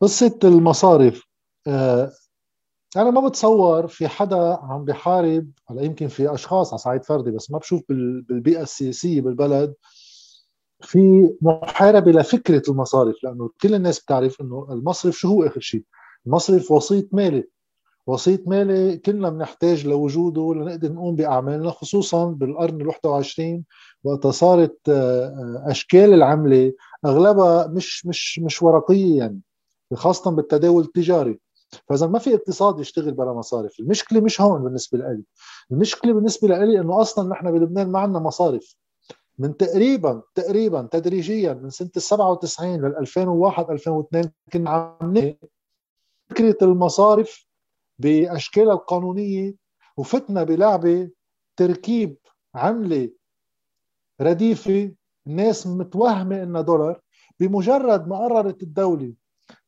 قصة المصارف آه، أنا ما بتصور في حدا عم بحارب هلا يمكن في أشخاص على صعيد فردي بس ما بشوف بالبيئة السياسية بالبلد في محاربة لفكرة المصارف لأنه كل الناس بتعرف أنه المصرف شو هو آخر شيء؟ المصرف وسيط مالي. وسيط مالي كلنا بنحتاج لوجوده لنقدر نقوم بأعمالنا خصوصا بالقرن ال 21 وقت صارت آه، أشكال العملة أغلبها مش مش مش ورقية يعني. خاصة بالتداول التجاري. فإذا ما في اقتصاد يشتغل بلا مصارف. المشكلة مش هون بالنسبة لي المشكلة بالنسبة لي إنه أصلا نحن بلبنان ما عندنا مصارف. من تقريبا تقريبا تدريجيا من سنة ال 97 لل 2001 2002 كنا عم فكرة المصارف بأشكالها القانونية وفتنا بلعبة تركيب عملة رديفة. الناس متوهمة إنها دولار. بمجرد ما قررت الدولة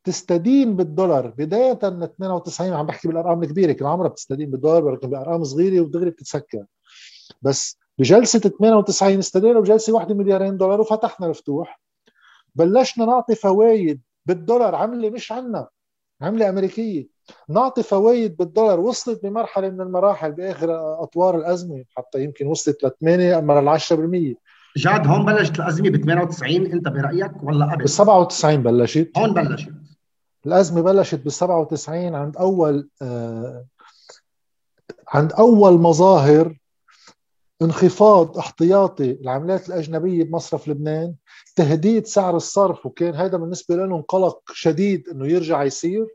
تستدين بالدولار. بداية من 92 عم بحكي بالأرقام الكبيرة كان عمرها بتستدين بالدولار ولكن بأرقام صغيرة ودغري بتتسكر. بس بجلسة 98 استدينا بجلسة واحدة مليارين دولار وفتحنا الفتوح بلشنا نعطي فوائد بالدولار عملة مش عنا عملة أمريكية. نعطي فوائد بالدولار وصلت بمرحلة من المراحل بآخر أطوار الأزمة حتى يمكن وصلت ل 8 مره ل 10% جاد هون بلشت الأزمة ب 98 أنت برأيك ولا قبل؟ ب 97 بلشت. هون بلشت. الأزمة بلشت ب 97 عند أول آه عند أول مظاهر انخفاض احتياطي العملات الأجنبية بمصرف لبنان تهديد سعر الصرف وكان هذا بالنسبة لهم قلق شديد إنه يرجع يصير.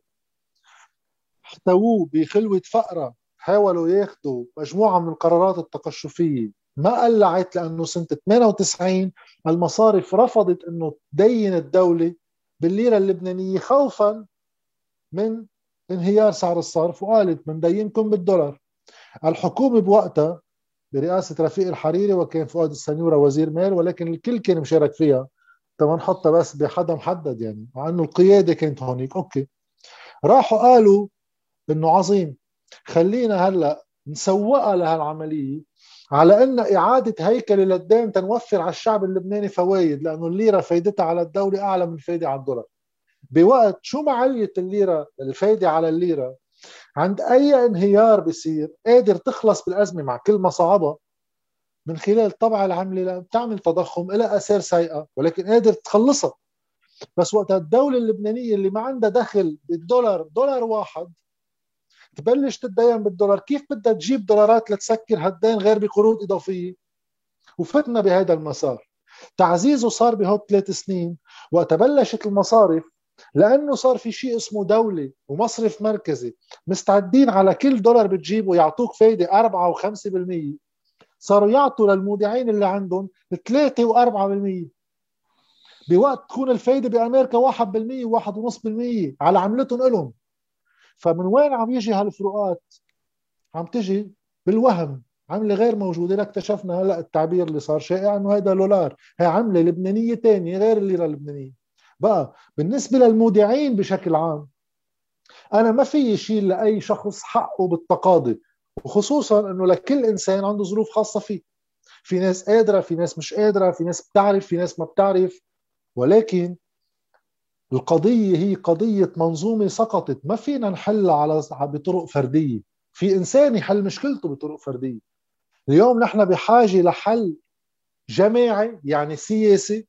احتووه بخلوة فقرة حاولوا ياخذوا مجموعة من القرارات التقشفية. ما قلعت لأنه سنة 98 المصارف رفضت إنه تدين الدولة بالليرة اللبنانية خوفا من انهيار سعر الصرف وقالت بندينكم بالدولار. الحكومة بوقتها برئاسة رفيق الحريري وكان فؤاد السنيورة وزير مال ولكن الكل كان مشارك فيها. تما نحطها بس بحدا محدد يعني مع إنه القيادة كانت هونيك. أوكي. راحوا قالوا إنه عظيم. خلينا هلأ نسوقها لهالعمليه على أن إعادة هيكله للدين تنوفر على الشعب اللبناني فوائد لأنه الليرة فايدتها على الدولة أعلى من الفايده على الدولار. بوقت شو معليه الليرة؟ الفايدة على الليرة. عند أي انهيار بصير قادر تخلص بالأزمة مع كل مصاعبها من خلال طبع العملة بتعمل تضخم لها اثار سيئة ولكن قادر تخلصها. بس وقت الدولة اللبنانية اللي ما عندها دخل بالدولار دولار واحد تبلش تتدين بالدولار. كيف بدها تجيب دولارات لتسكر هالدين غير بقروض إضافية؟ وفتنا بهذا المسار. تعزيزه صار بهود ثلاث سنين وقت بلشت المصارف لأنه صار في شيء اسمه دولة ومصرف مركزي. مستعدين على كل دولار بتجيبه يعطوك فايدة 4 و5% صاروا يعطوا للمودعين اللي عندهم 3 و4% بوقت تكون الفايدة بأمريكا 1% و1.5% على عملتهم لهم فمن وين عم يجي هالفروقات؟ عم تجي بالوهم. عملة غير موجودة. اكتشفنا هلأ التعبير اللي صار شائع إنه هيدا دولار هي عملة لبنانية ثانية غير الليرة اللبنانية بقى بالنسبة للمودعين بشكل عام أنا ما في شيء لأي شخص حقه بالتقاضي وخصوصا إنه لكل إنسان عنده ظروف خاصة فيه. في ناس قادرة في ناس مش قادرة في ناس بتعرف في ناس ما بتعرف. ولكن القضية هي قضية منظومة سقطت ما فينا نحلها على بطرق فردية. في إنسان يحل مشكلته بطرق فردية. اليوم نحن بحاجة لحل جماعي يعني سياسي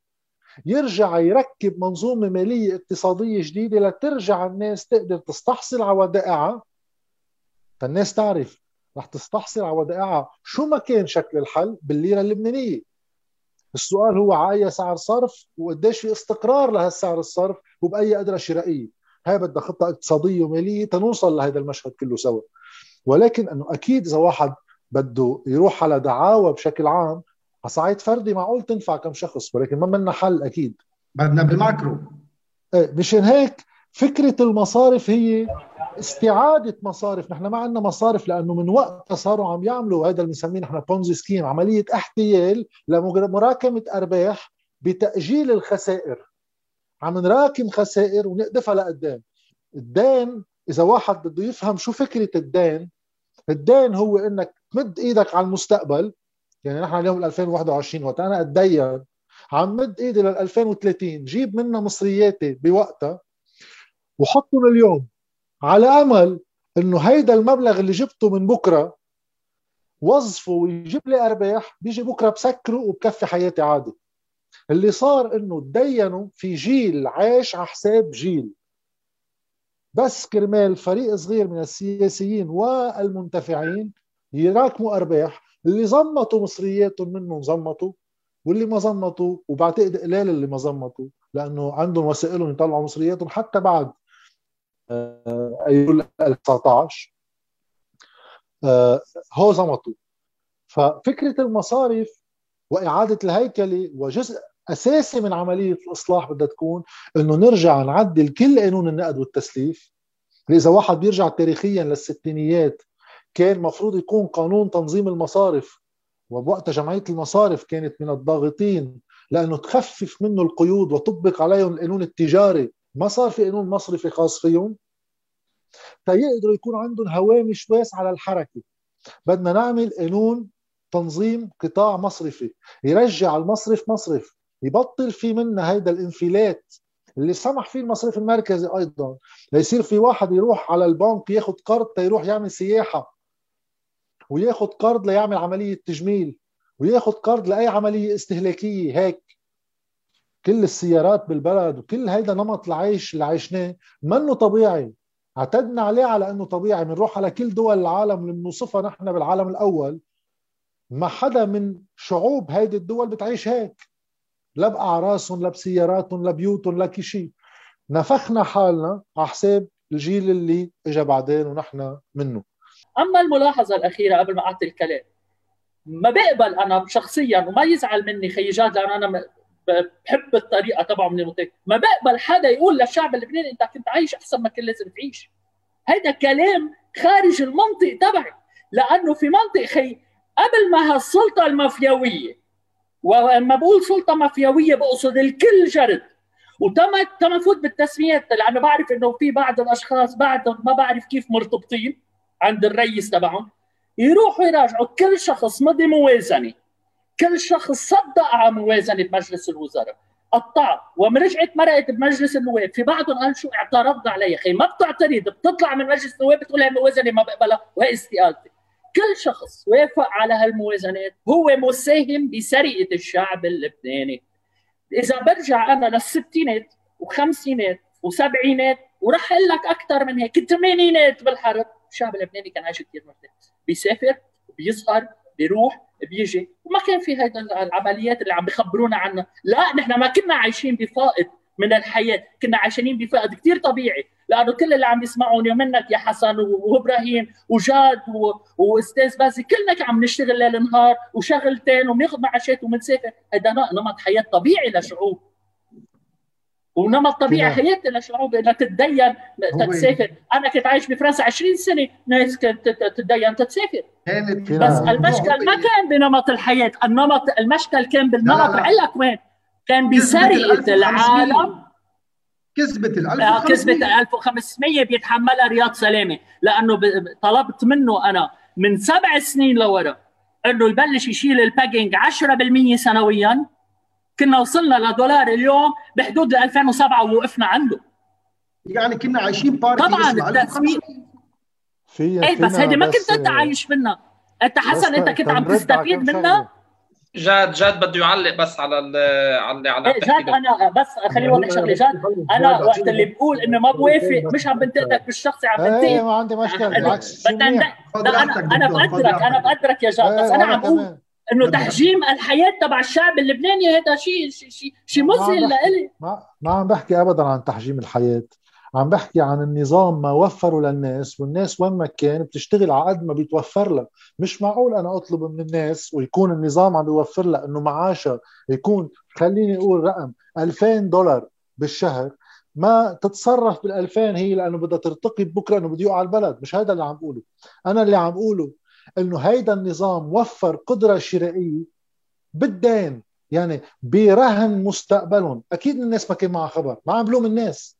يرجع يركب منظومة مالية اقتصادية جديدة لترجع الناس تقدر تستحصل على ودائعها. فالناس تعرف رح تستحصل على ودائعها. شو ما كان شكل الحل؟ بالليرة اللبنانية. السؤال هو على اي سعر صرف وقديش في استقرار لهالسعر الصرف وبأي قدره شرائيه هاي بدها خطة اقتصادية ومالية تنوصل لهذا المشهد كله سوا. ولكن أنه أكيد إذا واحد بده يروح على دعاوى بشكل عام على صعيد فردي معقول تنفع كم شخص ولكن ما منا حل أكيد. بدنا بال macro. إيه مشان هيك فكرة المصارف هي استعادة مصارف. نحن ما عندنا مصارف لأنه من وقت صاروا عم يعملوا هذا اللي بنسميه نحن Ponzi scheme عملية احتيال لمراكمة أرباح بتأجيل الخسائر. عم نراكم خسائر ونقدفها لقدام الدين إذا واحد بده يفهم شو فكرة الدين الدين هو إنك تمد إيدك على المستقبل. يعني نحن اليوم 2021 وقت أنا أتدين عم مد إيدي لل 2030 جيب منها مصرياتي بوقتها وحطهم اليوم. على أمل إنه هيدا المبلغ اللي جبته من بكرة وظفه ويجيب لي أرباح بيجي بكرة بسكره وبكفي حياتي عادي. اللي صار إنه تدينوا في جيل عايش على حساب جيل. بس كرمال فريق صغير من السياسيين والمنتفعين يراكموا أرباح. اللي زمطوا مصرياتهم منهم زمطوا واللي ما زمطوا وبعتقد قلال اللي ما زمطوا لأنه عندهم وسائلهم يطلعوا مصرياتهم حتى بعد. ايلول 2019 آه، هو زمطوا ففكرة المصارف وإعادة الهيكلة وجزء أساسي من عملية الإصلاح بدها تكون إنه نرجع نعدل كل قانون النقد والتسليف. إذا واحد بيرجع تاريخيا للستينيات كان مفروض يكون قانون تنظيم المصارف وبوقتها جمعية المصارف كانت من الضاغطين لأنه تخفف منه القيود وتطبق عليهم القانون التجاري. ما صار في قانون مصرفي خاص فيهم تيقدروا يكون عندهم هوامش واسعه على الحركة. بدنا نعمل قانون تنظيم قطاع مصرفي يرجع المصرف مصرف يبطل في منا هيدا الانفلات اللي سمح فيه المصرف المركزي أيضا. ليصير في واحد يروح على البنك ياخذ قرض تيروح يعمل سياحة وياخذ قرض ليعمل عملية تجميل وياخذ قرض لأي عملية استهلاكية هيك. كل السيارات بالبلد وكل هيدا نمط العيش اللي عشناه منه طبيعي. اعتدنا عليه على إنه طبيعي. بنروح على كل دول العالم اللي بنوصفها نحن بالعالم الأول. ما حدا من شعوب هيدي الدول بتعيش هيك. لا باعراسهم لا بسياراتهم لا بيوتهم لا شيء. نفخنا حالنا على حساب الجيل اللي اجى بعدين ونحن منه. أما الملاحظة الأخيرة قبل ما أعطي الكلام ما بقبل أنا شخصيا وما يزعل مني خي جاد لأنه أنا بحب الطريقة تبعه من المتك ما بقبل حدا يقول للشعب اللبناني أنت كنت عايش أحسن ما كان لازم تعيش. هيدا كلام خارج المنطق تبعي. لأنه في منطق خي قبل ما هالسلطه المافياوية ولما بقول سلطة مافياوية بقصد الكل جرد. وتم تم فوت بالتسميات. لأنه بعرف إنه في بعض الأشخاص بعدهم ما بعرف كيف مرتبطين عند الرئيس تبعهم. يروحوا يراجعوا كل شخص مضي موازنة. كل شخص صدق على موازنة مجلس الوزراء. قطع ورجعت مرقت بمجلس النواب. في بعضهم قال شو اعترضنا عليها؟ خي ما بتعترض بتطلع من مجلس النواب بتقول هاي الموازنة ما بقبلها وهي استقالتي كل شخص وافق على هالموازنات هو مساهم بسرقة الشعب اللبناني. إذا برجع أنا للستينات وخمسينات وسبعينات وراح أقول لك أكثر من هيك الثمانينات بالحرب الشعب اللبناني كان عايش كثير مرتاح. بيسافر بيظهر بيروح بيجي. وما كان في هذه العمليات اللي عم بخبرونا عنها. لا نحن ما كنا عايشين بفائض من الحياة. كنا عايشين بفائض كثير طبيعي لأنه كل اللي عم يسمعوني منك يا حسن وإبراهيم وجاد وأستاذ بازي كلنا عم نشتغل ليل نهار وشغلتين وبناخذ معاشات وبنسافر هذا نمط حياة طبيعي لشعوب. ونمط طبيعي حياتي لشعوب انها تتدين تتسافر. أنا كنت عايش بفرنسا 20 سنة ناس كانت تتدين تتسافر. بس المشكل ما كان بنمط الحياة النمط المشكل كان بالنمط بقول لك وين؟ كان بسرقه العالم. كذبة ال 1500 كذبة ال 1500 بيتحملها رياض سلامة. لأنه طلبت منه أنا من سبع سنين لورا إنه يبلش يشيل الباكينج 10% سنويا. كنا وصلنا لدولار اليوم بحدود 2007 ووقفنا عنده. يعني كنا عايشين بارتي طبعا التسويق في إيه بس هيدي ما كنت أنت عايش منها. أنت حسن أنت كنت عم تستفيد منها؟ جاد جاد بده يعلق بس على ال على اللي على إيه جاد أنا بس خليني لك شغلة. جاد أنا وقت اللي بقول إنه ما بوافق مش عم بنتقدك بالشخصي عم بنتقد. إيه ما عندي مشكلة بالعكس أنا أنا بقدرك أنا بقدرك يا جاد بس أنا عم بقول إنه تحجيم الحياة تبع الشعب اللبناني هذا شيء شيء شيء مذهل لإلي. ما, ما عم بحكي ابدا عن تحجيم الحياة. عم بحكي عن النظام ما وفره للناس والناس وين ما كان بتشتغل على قد ما بيتوفر لها. مش معقول أنا أطلب من الناس ويكون النظام عم بيوفر لها إنه معاشها يكون خليني أقول رقم 2000 دولار بالشهر. ما تتصرف بال 2000 هي لأنه بدها ترتقي بكرة إنه بده يقع البلد. مش هذا اللي عم بقوله. أنا اللي عم بقوله إنه هيدا النظام وفر قدرة شرائية بالدين يعني برهن مستقبلهم. أكيد الناس ما كان معها خبر ما عم بلوم الناس.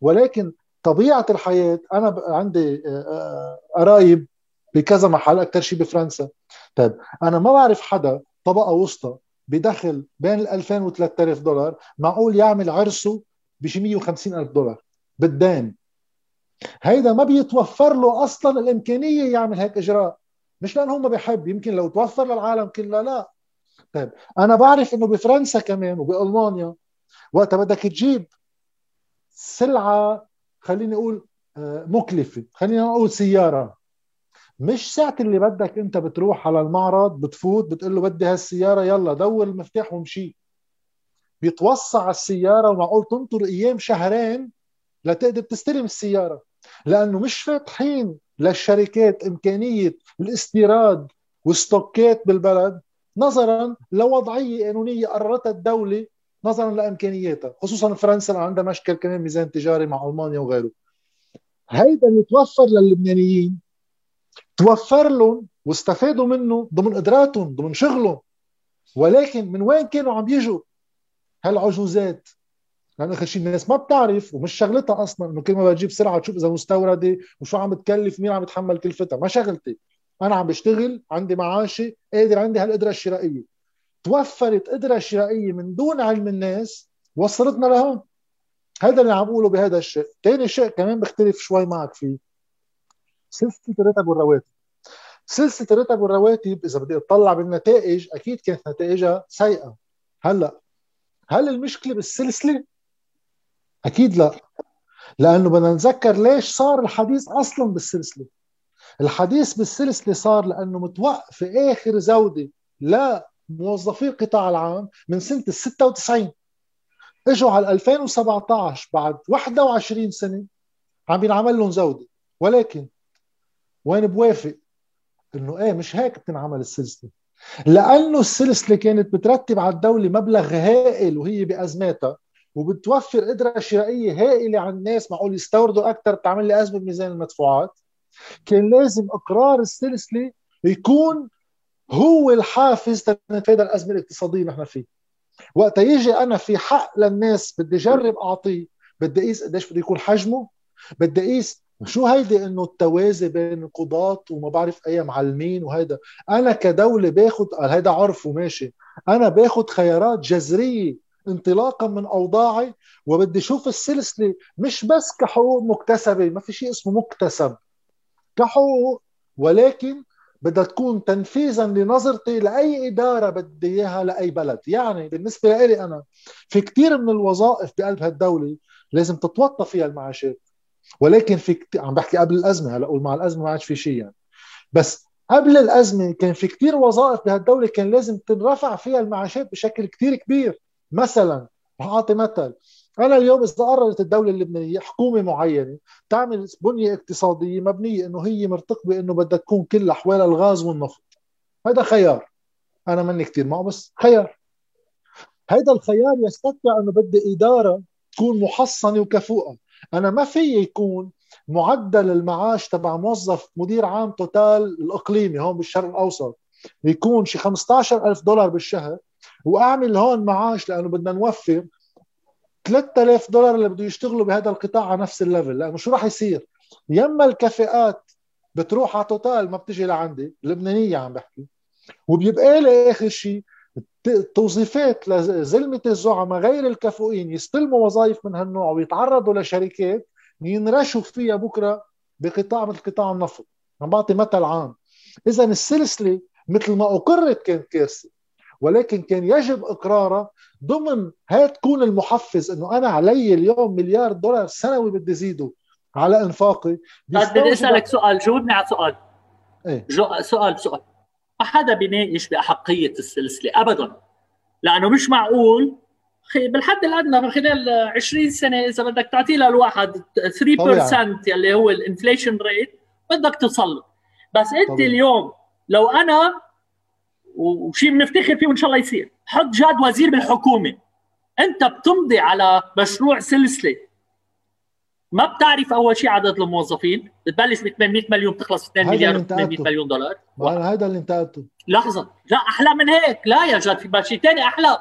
ولكن طبيعة الحياة أنا عندي آه، آه، قرايب بكذا محل أكثر شيء بفرنسا. طيب أنا ما بعرف حدا طبقة وسطى بدخل بين ال 2000 و 3000 دولار معقول يعمل عرسه ب 150 ألف دولار بالدين. هيدا ما بيتوفر له أصلا الإمكانية يعمل هيك إجراء. مش لأنه هو ما بيحب يمكن لو توفر للعالم كلها لا. طيب أنا بعرف إنه بفرنسا كمان وبألمانيا وقتها بدك تجيب سلعة خليني أقول آه، مكلفة. خلينا نقول سيارة. مش ساعة اللي بدك أنت بتروح على المعرض بتفوت بتقول له بدي هالسيارة يلا دور المفتاح ومشي بيتوسع السيارة ومعقول تنطر أيام شهرين لتقدر تستلم السيارة. لأنه مش فاتحين للشركات إمكانية الاستيراد وستوكات بالبلد نظرا لوضعية قانونية قررتها الدولة نظرا لإمكانياتها خصوصا فرنسا عندها مشكل كمان ميزان تجاري مع ألمانيا وغيره. هيدا اللي توفر للبنانيين توفر لهم واستفادوا منه ضمن قدراتهم ضمن شغلهم. ولكن من وين كانوا عم يجوا هالعجوزات؟ لأنه اخر شيء الناس ما بتعرف ومش شغلتها أصلا إنه كل ما بتجيب سلعة تشوف إذا مستوردة وشو عم تكلف مين عم يتحمل كلفتها ما شغلتي. أنا عم بشتغل عندي معاشي قادر عندي هالقدرة الشرائية. توفرت قدرة شرائية من دون علم الناس وصلتنا لهون. هذا اللي عم بقوله بهذا الشيء. ثاني شيء كمان بختلف شوي معك فيه. سلسلة الرتب والرواتب. سلسلة الرتب والرواتب إذا بدي أطلع بالنتائج أكيد كانت نتائجها سيئة. هلأ هل المشكلة بالسلسلة؟ أكيد لا. لأنه بدنا نتذكر ليش صار الحديث أصلا بالسلسلة. الحديث بالسلسلة صار لأنه متوقف آخر زودة لموظفي القطاع العام من سنة ال 96 إجوا على 2017 بعد 21 سنة عم بينعمل لهم زودة. ولكن وين بوافق؟ إنه إيه مش هيك بتنعمل السلسلة. لأنه السلسلة كانت بترتب على الدولة مبلغ هائل وهي بأزماتها. وبتوفر قدرة شرائية هائلة على الناس. معقول يستوردوا أكثر تعمل لي أزمة بميزان المدفوعات. كان لازم إقرار السلسلة يكون هو الحافز تنتفادى الأزمة الاقتصادية اللي نحن فيه. وقت يجي أنا في حق للناس بدي أجرب اعطيه بدي أقيس قديش بده يكون حجمه بدي أقيس شو هيدي إنه التوازي بين القضاة وما بعرف أي معلمين وهيدا. أنا كدولة باخد هيدا عرف وماشي أنا باخد خيارات جذرية انطلاقا من أوضاعي وبدي أشوف السلسلة مش بس كحقوق مكتسبة ما في شيء اسمه مكتسب كحقوق ولكن بدها تكون تنفيذا لنظرتي لأي إدارة بدي إياها لأي بلد. يعني بالنسبة لي أنا في كثير من الوظائف بقلب هالدولة لازم تتوطى فيها المعاشات. ولكن في كت... عم بحكي قبل الأزمة هلأ مع الأزمة ما عادش في شيء يعني. بس قبل الأزمة كان في كثير وظائف بهالدولة كان لازم تنرفع فيها المعاشات بشكل كثير كبير. مثلا أعطي مثل. أنا اليوم إذا قررت الدولة اللبنانية حكومة معينة تعمل بنية اقتصادية مبنية إنه هي مرتقبة إنه بدها تكون كلها حوالي الغاز والنفط. هذا خيار. أنا مني كثير معه بس خيار. هذا الخيار يستدعي إنه بدي إدارة تكون محصنة وكفؤة. أنا ما في يكون معدل المعاش تبع موظف مدير عام Total الإقليمي هون بالشرق الأوسط يكون شي 15000 دولار بالشهر وأعمل هون معاش لأنه بدنا نوفر 3000 دولار اللي بده يشتغلوا بهذا القطاع على نفس ال level. لأنه شو راح يصير؟ يما الكفاءات بتروح على توتال ما بتجي لعندي اللبنانية عم بحكي. وبيبقى لي آخر شيء توظيفات لزلمة الزعماء غير الكفؤين يستلموا وظائف من هالنوع ويتعرضوا لشركات ينرشوا فيها بكرة بقطاع مثل قطاع النفط. عم بعطي مثل عام. اذا السلسلة مثل ما أقرت كانت كارثه ولكن كان يجب اقرارها ضمن هي تكون المحفز إنه أنا علي اليوم مليار دولار سنوي بدي زيده على إنفاقي؟ بدي أسألك سؤال جاوبني على سؤال؟ إيه؟ سؤال سؤال. ما حدا بيناقش بأحقية السلسلة ابدا. لأنه مش معقول. بالحد الأدنى من خلال 20 سنة إذا بدك تعطي للواحد 3% يلي هو الإنفليشن ريت بدك تصل بس أنت طبيعي. اليوم لو أنا وشيء بنفتخر فيه وإن شاء الله يصير. حط جاد وزير بالحكومة. أنت بتمضي على مشروع سلسلة. ما بتعرف أول شيء عدد الموظفين. بتبلش ب 800 مليون بتخلص 2 مليار 800 مليون دولار. هذا اللي انتقدته لحظة. لا أحلى من هيك. لا يا جد في شيء ثاني أحلى.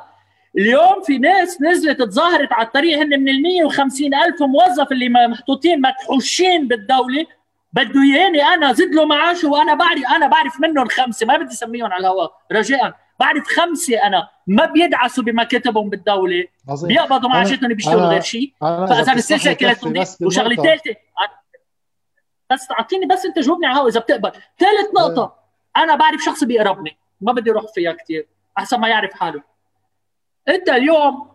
اليوم في ناس نزلت تظاهرت على الطريق هن من ال 150 ألف موظف اللي محطوطين مدحوشين بالدولة. بده اياني أنا زد له معاشه وأنا بعرف أنا بعرف منهم خمسه ما بدي أسميهم على الهواء. رجاء بعرف خمسة أنا ما بيدعسوا بمكاتبهم بالدولة. عظيم. بيقبضوا معاشاتهم بيشتغلوا غير شيء. فإذا السلسله كانت وشغله ثالثه بس تعطيني بس أنت جاوبني على إذا بتقبل. ثالث نقطة أنا بعرف شخص بيقربني ما بدي أروح فيها كثير أحسن ما يعرف حاله. أنت اليوم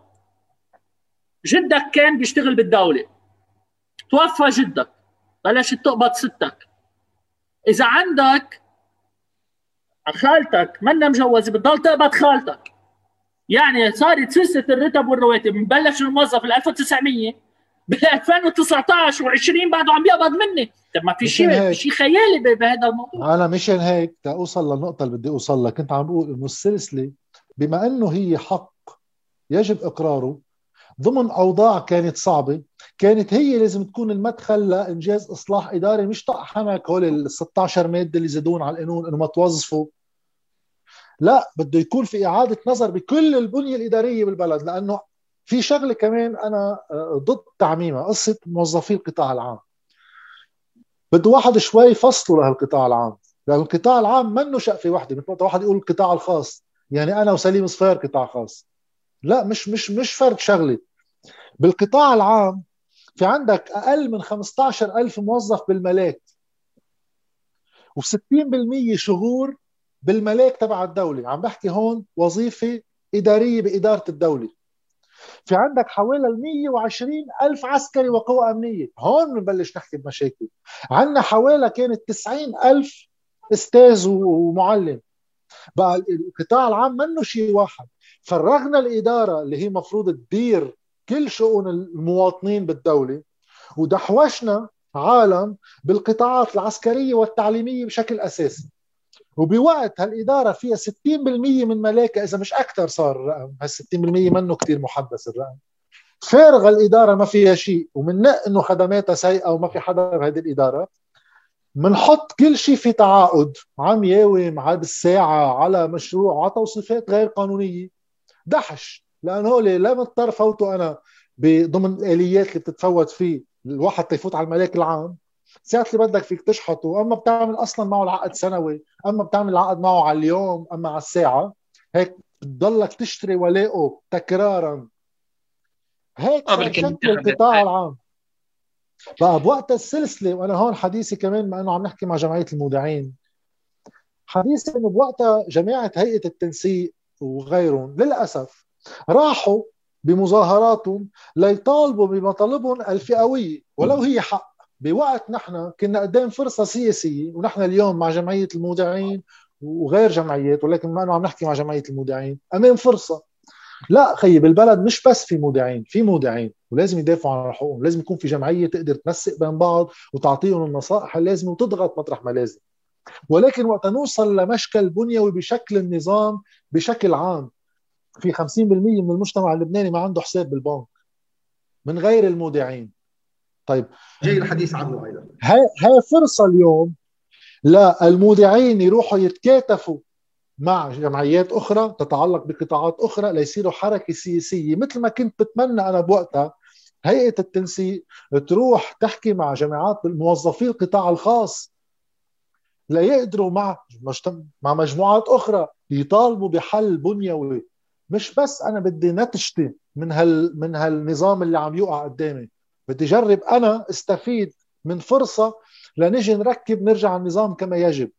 جدك كان بيشتغل بالدولة. توفى جدك. بلشت تقبض ستك. إذا عندك خالتك منا مجوزة بتضل تقبض خالتك. يعني صارت سلسله الرتب والرواتب. مبلش الموظف ال 1900 بال 2019 و20 بعده عم بيقبض مني. طب ما في شيء في شيء خيالي بهذا الموضوع. أنا مشان هيك أوصل للنقطة اللي بدي أوصل لها. كنت عم بقول إنه السلسلة بما إنه هي حق يجب إقراره. ضمن أوضاع كانت صعبة كانت هي لازم تكون المدخل لإنجاز إصلاح إداري مش طقحنك هول ال 16 ماده اللي زادون على القانون إنه ما توظفوا. لا بده يكون في إعادة نظر بكل البنية الإدارية بالبلد لأنه في شغلة كمان أنا آه، ضد تعميمها قصة موظفي القطاع العام. بده واحد شوي يفصلوا لهالقطاع العام. لأنه القطاع العام منه شقفة وحده مثل ما واحد يقول القطاع الخاص. يعني أنا وسليم صفير قطاع خاص. لا مش مش مش فرد شغلة. بالقطاع العام في عندك أقل من 15000 موظف بالملاك. و60% شغور بالملاك تبع الدولة. عم بحكي هون وظيفة إدارية بإدارة الدولة. في عندك حوالي 120 ألف عسكري وقوى أمنية. هون بنبلش نحكي بمشاكل. عندنا حوالي كانت 90 ألف أستاذ ومعلم. بقى القطاع العام منه شيء واحد. فرغنا الإدارة اللي هي مفروض تدير كل شؤون المواطنين بالدولة ودحوشنا عالم بالقطاعات العسكرية والتعليمية بشكل أساسي. وبوقت هالإدارة فيها 60% من ملاكة إذا مش أكثر صار الرقم. هال 60% منه كثير محدث الرقم. فارغة الإدارة ما فيها شيء ومن إنه خدماتها سيئة وما في حدا بهذه الإدارة. بنحط كل شيء في تعاقد عم ياوي ميعاد الساعة على مشروع على توصيفات غير قانونية. دحش. لأنه هول لا مضطر فوتوا أنا ضمن الآليات اللي بتتفوت فيه الواحد تيفوت على الملاك العام. ساعة اللي بدك فيك تشحطه أما بتعمل أصلا معه العقد سنوي أما بتعمل العقد معه على اليوم أما على الساعة هيك بتضلك تشتري ولاءه تكرارا. هيك شكل القطاع العام. بقى بوقت السلسلة وأنا هون حديثي كمان مع إنه عم نحكي مع جمعية المودعين. حديثي إنه بوقتها جماعة هيئة التنسيق وغيرهم للأسف راحوا بمظاهراتهم ليطالبوا بمطالبهم الفئوية. ولو هي حق. بوقت نحن كنا قدام فرصة سياسية ونحن اليوم مع جمعية المودعين وغير جمعيات ولكن ما عم نحكي مع جمعية المودعين أمام فرصة. لا خيي بالبلد مش بس في مودعين في مودعين ولازم يدافعوا عن حقوقهم لازم يكون في جمعية تقدر تنسق بين بعض وتعطيهم النصائح اللازمة وتضغط مطرح ما لازم. ولكن وقت نوصل لمشكل بنيوي بشكل النظام بشكل عام في 50% من المجتمع اللبناني ما عنده حساب بالبنك من غير المودعين. طيب. جاي الحديث عنه أيضا. هاي فرصة اليوم للمودعين يروحوا يتكاتفوا مع جمعيات أخرى تتعلق بقطاعات أخرى ليصيروا حركة سياسية. مثل ما كنت بتمنى أنا بوقتها هيئة التنسيق تروح تحكي مع جامعات موظفي القطاع الخاص ليقدروا مع مع مجموعات أخرى يطالبوا بحل بنيوي. مش بس أنا بدي نتجتي من هال من هالنظام اللي عم يوقع قدامي. بدي اجرب أنا استفيد من فرصة لنجي نركب نرجع النظام كما يجب.